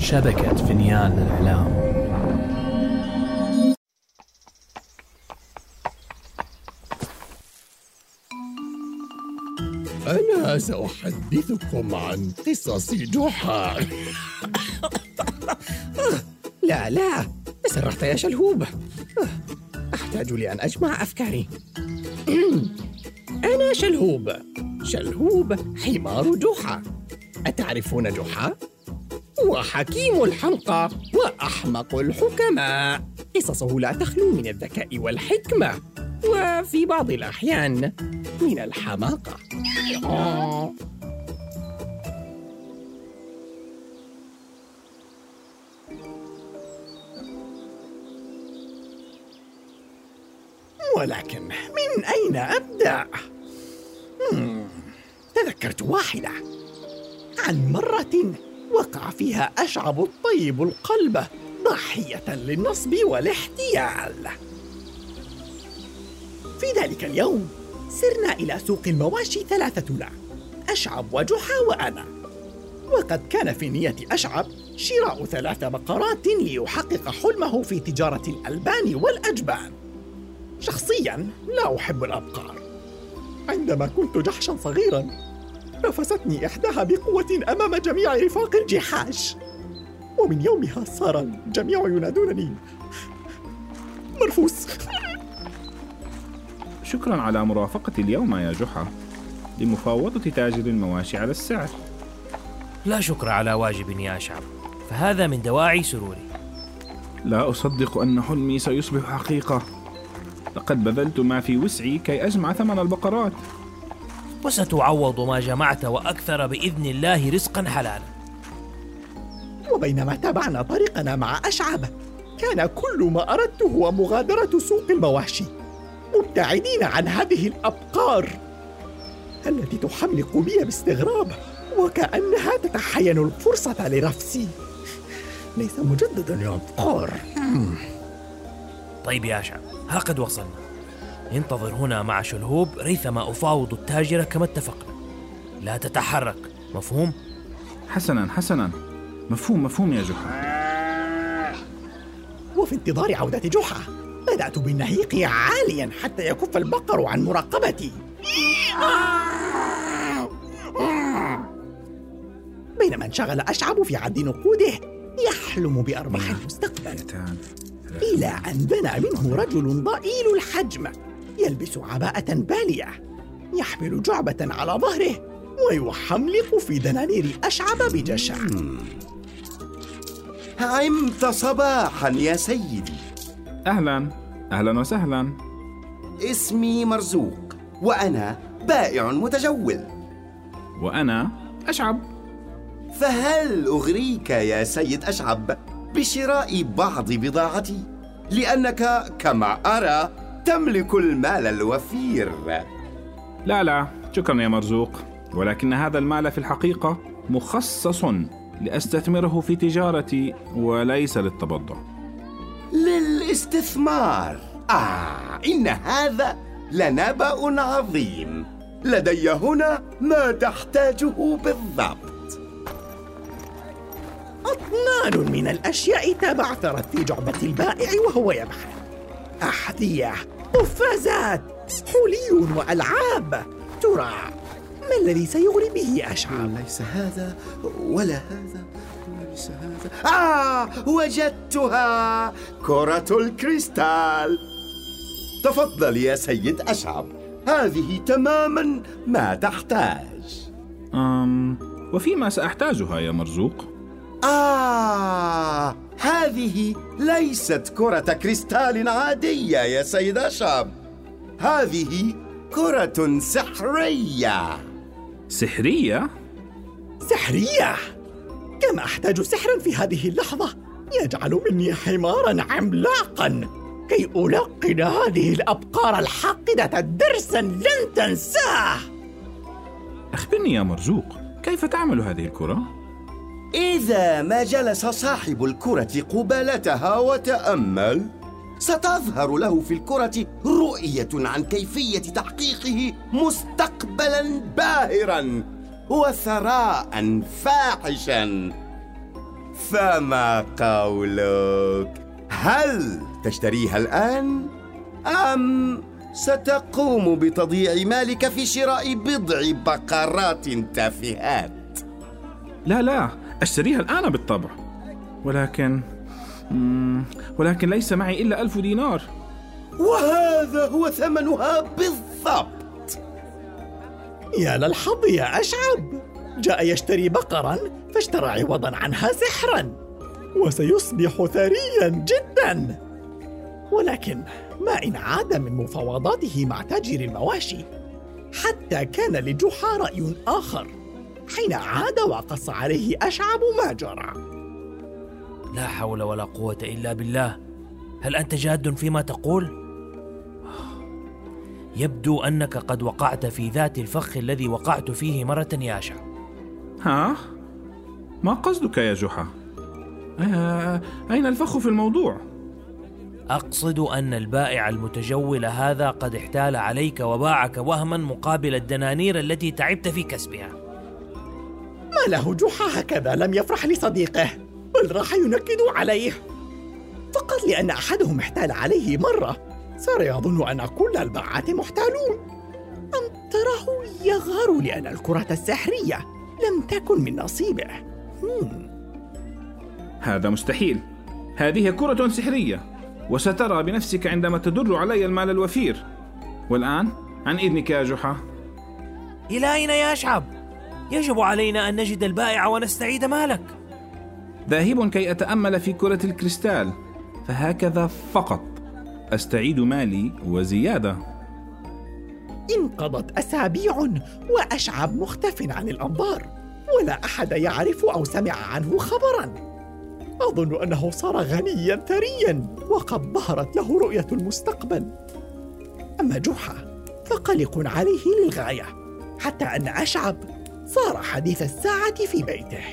شبكة فنيان الإعلام أنا سأحدثكم عن قصص جحا. لا لا تسرحت يا شلهوب. أحتاج لأن أجمع أفكاري. أنا شلهوب. شلهوب حمار جحا. أتعرفون جحا؟ هو حكيم الحمقى وأحمق الحكماء. قصصه لا تخلو من الذكاء والحكمة وفي بعض الأحيان من الحماقة. ولكن من أين أبدأ؟ تذكرت واحدة. عن مرة وقع فيها أشعب الطيب القلب ضحية للنصب والاحتيال. في ذلك اليوم سرنا إلى سوق المواشي ثلاثتنا أشعب وجحا وأنا. وقد كان في نية أشعب شراء ثلاث بقرات ليحقق حلمه في تجارة الألبان والأجبان. شخصيا لا أحب الأبقار. عندما كنت جحشا صغيرا نفستني إحداها بقوة أمام جميع رفاق الجحاش. ومن يومها صار الجميع ينادونني. مرفوس. شكرا على مرافقتي اليوم يا جحا. لمفاوضة تاجر المواشي على السعر. لا شكر على واجب يا أشعب فهذا من دواعي سروري. لا أصدق أن حلمي سيصبح حقيقة. لقد بذلت ما في وسعي كي أجمع ثمن البقرات. وستعوض ما جمعت وأكثر بإذن الله رزقا حلالا. وبينما تابعنا طريقنا مع أشعب كان كل ما أردت هو مغادرة سوق المواشي مبتعدين عن هذه الأبقار التي تحملق بي باستغراب وكأنها تتحين الفرصة لرفسي. ليس مجددا يا أبقار. طيب يا أشعب ها قد وصلنا. انتظر هنا مع شلهوب ريثما أفاوض التاجر كما اتفقنا لا تتحرك مفهوم؟ حسنا حسنا. مفهوم مفهوم يا جحا. وفي انتظار عودة جحا بدأت بالنهيق عاليا حتى يكف البقر عن مراقبتي. بينما انشغل أشعب في عد نقوده يحلم بأرباح المستقبل. إلى أن دنا منه رجل ضئيل الحجم. يلبس عباءة بالية يحمل جعبة على ظهره ويحملق في دنانير أشعب بجشع. عمت صباحا يا سيدي. أهلا. أهلا وسهلا. اسمي مرزوق وأنا بائع متجول. وأنا أشعب. فهل أغريك يا سيد أشعب بشراء بعض بضاعتي؟ لأنك كما أرى تملك المال الوفير. لا لا شكرا يا مرزوق. ولكن هذا المال في الحقيقة مخصص لأستثمره في تجارتي وليس للتبضع. للاستثمار. آه إن هذا لنبأ عظيم. لدي هنا ما تحتاجه بالضبط. أطنان من الأشياء تبعثرت في جعبة البائع وهو يبحث. أحذية. قفازات حلي وألعاب! ترى ما الذي سيغري به أشعب؟ ليس هذا ولا هذا ليس هذا. آه وجدتها! كرة الكريستال! تفضل يا سيد أشعب. هذه تماما ما تحتاج. أم وفيما سأحتاجها يا مرزوق؟ آه هذه ليست كرة كريستال عادية يا سيد أشعب هذه كرة سحرية. سحرية؟ سحرية. كم أحتاج سحرا في هذه اللحظة؟ يجعل مني حمارا عملاقا. كي ألقن هذه الأبقار الحاقدة درسا لن تنساه. أخبرني يا مرزوق كيف تعمل هذه الكرة؟ إذا ما جلس صاحب الكرة قبالتها وتأمل ستظهر له في الكرة رؤية عن كيفية تحقيقه مستقبلا باهرا وثراء فاحشا. فما قولك؟ هل تشتريها الآن؟ أم ستقوم بتضييع مالك في شراء بضع بقرات تافهات؟ لا لا. أشتريها الآن بالطبع. ولكن ولكن ليس معي إلا ألف دينار. وهذا هو ثمنها بالضبط. يا للحظ يا أشعب. جاء يشتري بقرا فاشترى عوضا عنها سحرا. وسيصبح ثريا جدا. ولكن ما إن عاد من مفاوضاته مع تاجر المواشي. حتى كان لجحا رأي آخر. حين عاد وقص عليه أشعب ما جرى لا حول ولا قوة إلا بالله هل أنت جاد فيما تقول؟ يبدو أنك قد وقعت في ذات الفخ الذي وقعت فيه مرة يا أشعب ها؟ ما قصدك يا جحا؟ آه، أين الفخ في الموضوع؟ أقصد أن البائع المتجول هذا قد احتال عليك وباعك وهما مقابل الدنانير التي تعبت في كسبها ما له جحا هكذا لم يفرح لصديقه بل راح ينكد عليه. فقط لأن أحدهم احتال عليه مرة صار يظن أن كل الباعات محتالون. أم تراه يغار لأن الكرة السحرية لم تكن من نصيبه. هم. هذا مستحيل. هذه كرة سحرية وسترى بنفسك عندما تدر علي المال الوفير. والآن عن إذنك يا جحا. إلى أين يا أشعب؟ يجب علينا أن نجد البائع ونستعيد مالك. ذاهب كي أتأمل في كرة الكريستال فهكذا فقط. أستعيد مالي وزيادة. انقضت أسابيع وأشعب مختف عن الأنظار ولا أحد يعرف أو سمع عنه خبرا. أظن أنه صار غنيا ثريا وقد ظهرت له رؤية المستقبل. أما جحا فقلق عليه للغاية حتى أن أشعب صار حديث الساعة في بيته.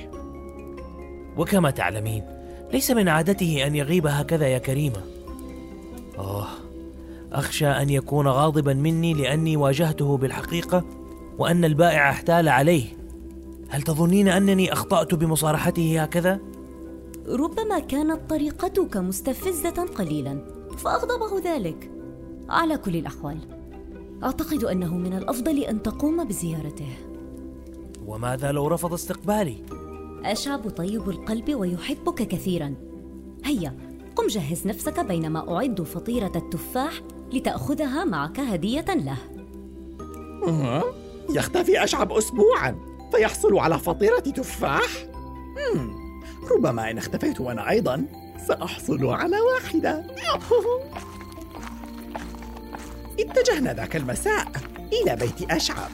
وكما تعلمين ليس من عادته أن يغيب هكذا يا كريمة. آه أخشى أن يكون غاضبا مني لأني واجهته بالحقيقة وأن البائع احتال عليه. هل تظنين أنني أخطأت بمصارحته هكذا؟ ربما كانت طريقتك مستفزة قليلا فأغضبه ذلك. على كل الأحوال أعتقد أنه من الأفضل أن تقوم بزيارته. وماذا لو رفض استقبالي؟ أشعب طيب القلب ويحبك كثيرا هيا قم جهز نفسك بينما أعد فطيرة التفاح لتأخذها معك هدية له أه؟ يختفي أشعب أسبوعا فيحصل على فطيرة تفاح؟ مم. ربما إن اختفيت أنا أيضا سأحصل على واحدة اتجهنا ذاك المساء إلى بيت أشعب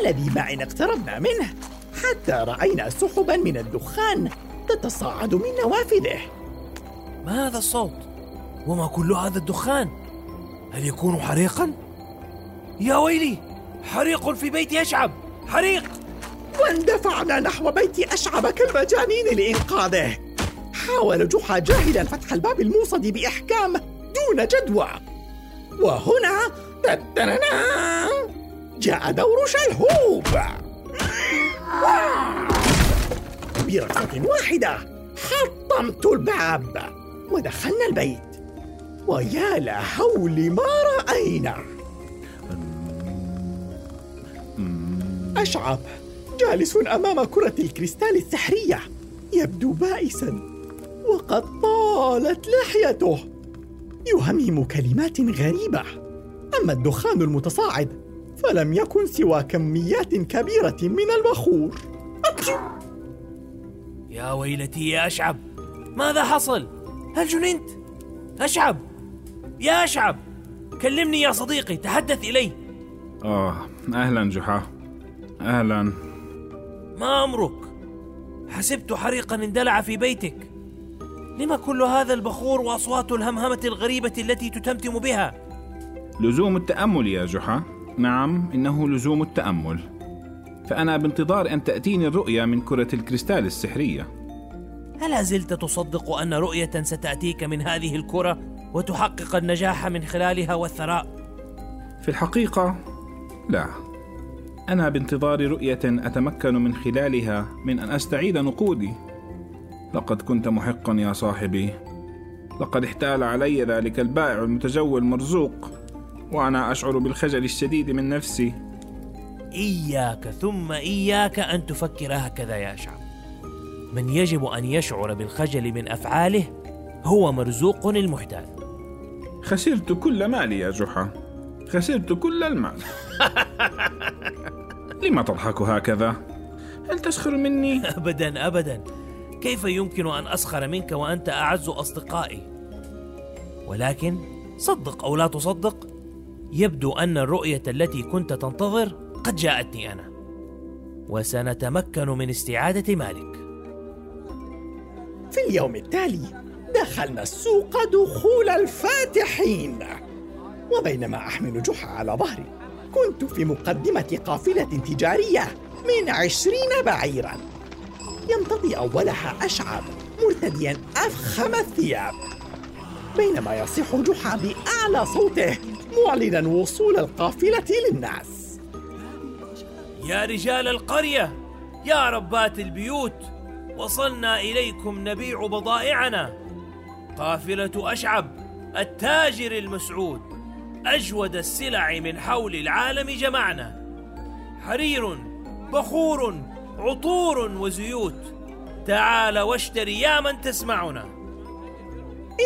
الذي ما إن اقتربنا منه حتى رأينا سحبا من الدخان تتصاعد من نوافذه ما هذا الصوت؟ وما كل هذا الدخان؟ هل يكون حريقا؟ يا ويلي حريق في بيت أشعب حريق واندفعنا نحو بيت أشعب كالمجانين لإنقاذه حاول جحا جاهلا فتح الباب الموصد بإحكام دون جدوى وهنا جاء دور شلهوب. بركضة واحدة حطمت الباب. ودخلنا البيت. ويا لهول ما رأينا. أشعب جالس أمام كرة الكريستال السحرية. يبدو بائسا. وقد طالت لحيته. يهمهم كلمات غريبة. أما الدخان المتصاعد فلم يكن سوى كميات كبيرة من البخور يا ويلتي يا أشعب ماذا حصل؟ هل جننت؟ أشعب يا أشعب كلمني يا صديقي تحدث إلي آه أهلا جحا أهلا ما أمرك؟ حسبت حريقا اندلع في بيتك لما كل هذا البخور وأصوات الهمهمة الغريبة التي تتمتم بها؟ لزوم التأمل يا جحا نعم إنه لزوم التأمل. فأنا بانتظار أن تأتيني الرؤية من كرة الكريستال السحرية. هل زلت تصدق أن رؤية ستأتيك من هذه الكرة وتحقق النجاح من خلالها والثراء؟ في الحقيقة لا. أنا بانتظار رؤية أتمكن من خلالها من أن أستعيد نقودي. لقد كنت محقا يا صاحبي. لقد احتال علي ذلك البائع المتجول مرزوق. وأنا أشعر بالخجل الشديد من نفسي. إياك ثم إياك أن تفكر هكذا يا أشعب من يجب أن يشعر بالخجل من أفعاله هو مرزوق المحتال. خسرت كل مالي يا جحا. خسرت كل المال. لما تضحك هكذا؟ هل تسخر مني؟ أبدا أبدا. كيف يمكن أن أسخر منك وأنت أعز أصدقائي؟ ولكن صدق أو لا تصدق يبدو أن الرؤية التي كنت تنتظر قد جاءتني أنا. وسنتمكن من استعادة مالك. في اليوم التالي دخلنا السوق دخول الفاتحين. وبينما أحمل جحا على ظهري كنت في مقدمة قافلة تجارية من عشرين بعيرا. يمتطي أولها أشعب مرتديا أفخم الثياب. بينما يصيح جحا بأعلى صوته معلنا وصول القافلة للناس. يا رجال القرية يا ربات البيوت وصلنا إليكم نبيع بضائعنا. قافلة أشعب التاجر المسعود أجود السلع من حول العالم جمعنا. حرير بخور عطور وزيوت تعال واشتري يا من تسمعنا.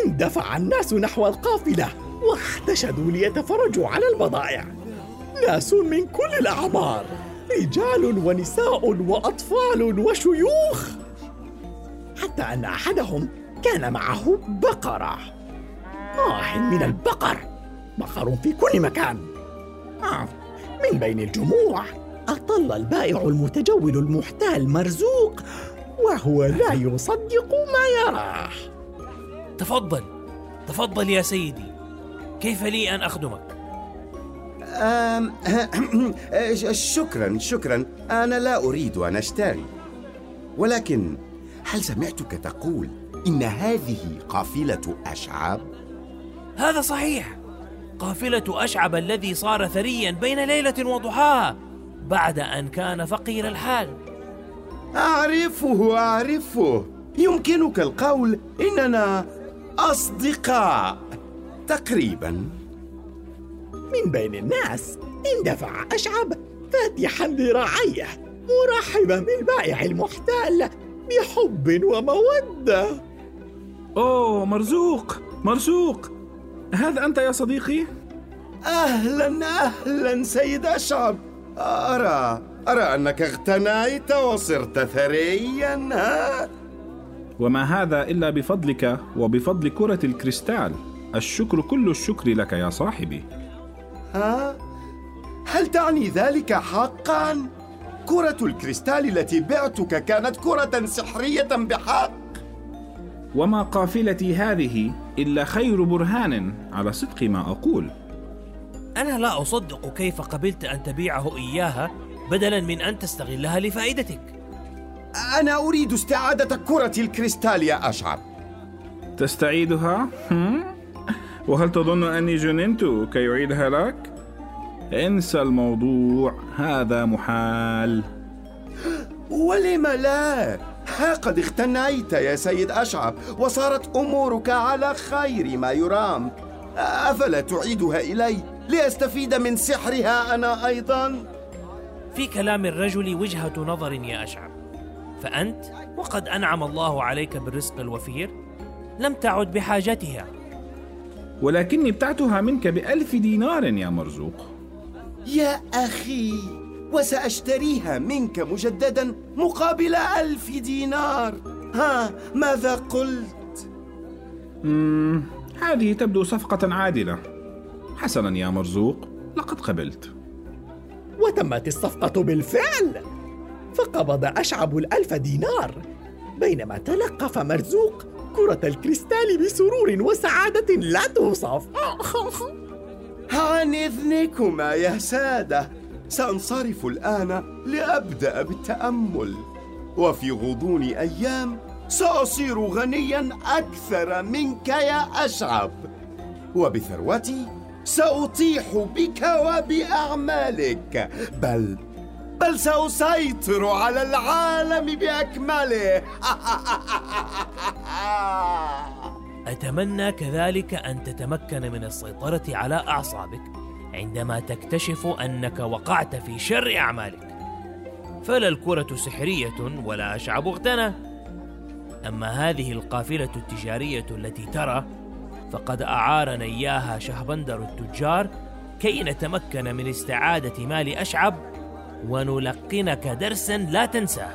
اندفع الناس نحو القافلة. واحتشدوا ليتفرجوا على البضائع. ناس من كل الأعمار رجال ونساء وأطفال وشيوخ. حتى أن أحدهم كان معه بقرة. آه من البقر بقر في كل مكان. آه من بين الجموع أطل البائع المتجول المحتال مرزوق وهو لا يصدق ما يراه. تفضل تفضل يا سيدي. كيف لي أن أخدمك؟ شكرا شكرا. أنا لا أريد أن أشتري. ولكن هل سمعتك تقول إن هذه قافلة أشعب؟ هذا صحيح. قافلة أشعب الذي صار ثريا بين ليلة وضحاها بعد أن كان فقير الحال. أعرفه أعرفه. يمكنك القول إننا أصدقاء. تقريبا. من بين الناس اندفع أشعب فاتحا ذراعيه مرحبا بالبائع المحتال بحب ومودة. أوه مرزوق مرزوق. هذا أنت يا صديقي؟ أهلا أهلا سيد أشعب. أرى أرى أنك اغتنيت وصرت ثريا ها؟ وما هذا إلا بفضلك وبفضل كرة الكريستال. الشكر كل الشكر لك يا صاحبي ها؟ هل تعني ذلك حقا؟ كرة الكريستال التي بعتك كانت كرة سحرية بحق وما قافلتي هذه إلا خير برهان على صدق ما أقول أنا لا أصدق كيف قبلت أن تبيعه إياها بدلا من أن تستغلها لفائدتك أنا أريد استعادة كرة الكريستال يا أشعب تستعيدها؟ هم؟ وهل تظن أني جننت كي أعيدها لك؟ انسى الموضوع هذا محال ولم لا؟ ها قد اغتنيت يا سيد أشعب وصارت أمورك على خير ما يرام أفلا تعيدها إلي لأستفيد من سحرها أنا أيضا؟ في كلام الرجل وجهة نظر يا أشعب فأنت وقد أنعم الله عليك بالرزق الوفير لم تعد بحاجتها ولكني ابتعتها منك بألف دينار يا مرزوق. يا أخي وسأشتريها منك مجددا مقابل ألف دينار. ها ماذا قلت؟ مم. هذه تبدو صفقة عادلة. حسنا يا مرزوق لقد قبلت. وتمت الصفقة بالفعل. فقبض أشعب الألف دينار. بينما تلقف مرزوق كرة الكريستال بسرور وسعادة لا توصف. عن إذنكما يا سادة. سأنصرف الآن لأبدأ بالتأمل. وفي غضون أيام سأصير غنيا أكثر منك يا أشعب وبثروتي سأطيح بك وبأعمالك. بل بل سأسيطر على العالم بأكمله. أتمنى كذلك أن تتمكن من السيطرة على أعصابك عندما تكتشف أنك وقعت في شر أعمالك. فلا الكرة سحرية ولا أشعب اغتنى أما هذه القافلة التجارية التي ترى فقد أعارنا إياها شهبندر التجار كي نتمكن من استعادة مال أشعب ونلقنك درسا لا تنساه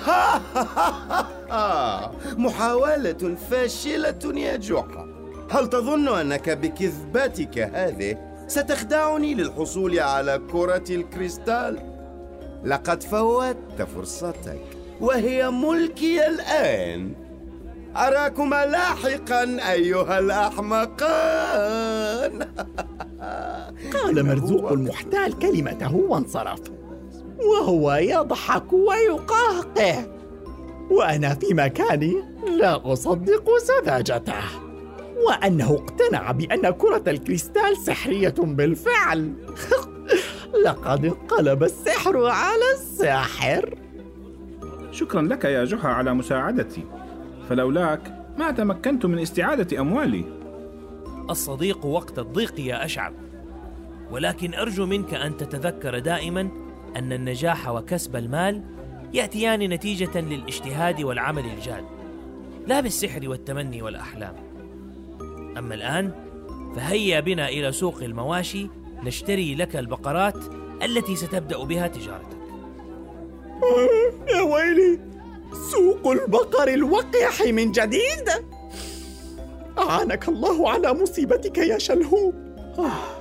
محاولة فاشلة يا جحا هل تظن أنك بكذبتك هذه؟ ستخدعني للحصول على كرة الكريستال؟ لقد فوتت فرصتك وهي ملكي الآن. أراكما لاحقا أيها الأحمقان. قال مرزوق المحتال كلمته وانصرف. وهو يضحك ويقهقه. وأنا في مكاني لا أصدق سذاجته. وأنه اقتنع بأن كرة الكريستال سحرية بالفعل. لقد انقلب السحر على الساحر. شكرا لك يا جحا على مساعدتي. فلولاك ما تمكنت من استعادة أموالي. الصديق وقت الضيق يا أشعب ولكن أرجو منك أن تتذكر دائما أن النجاح وكسب المال يأتيان نتيجة للاجتهاد والعمل الجاد لا بالسحر والتمني والأحلام. أما الآن فهيا بنا إلى سوق المواشي نشتري لك البقرات التي ستبدأ بها تجارتك. يا ويلي سوق البقر الوقح من جديد؟ أعانك الله على مصيبتك يا شلهوب آه.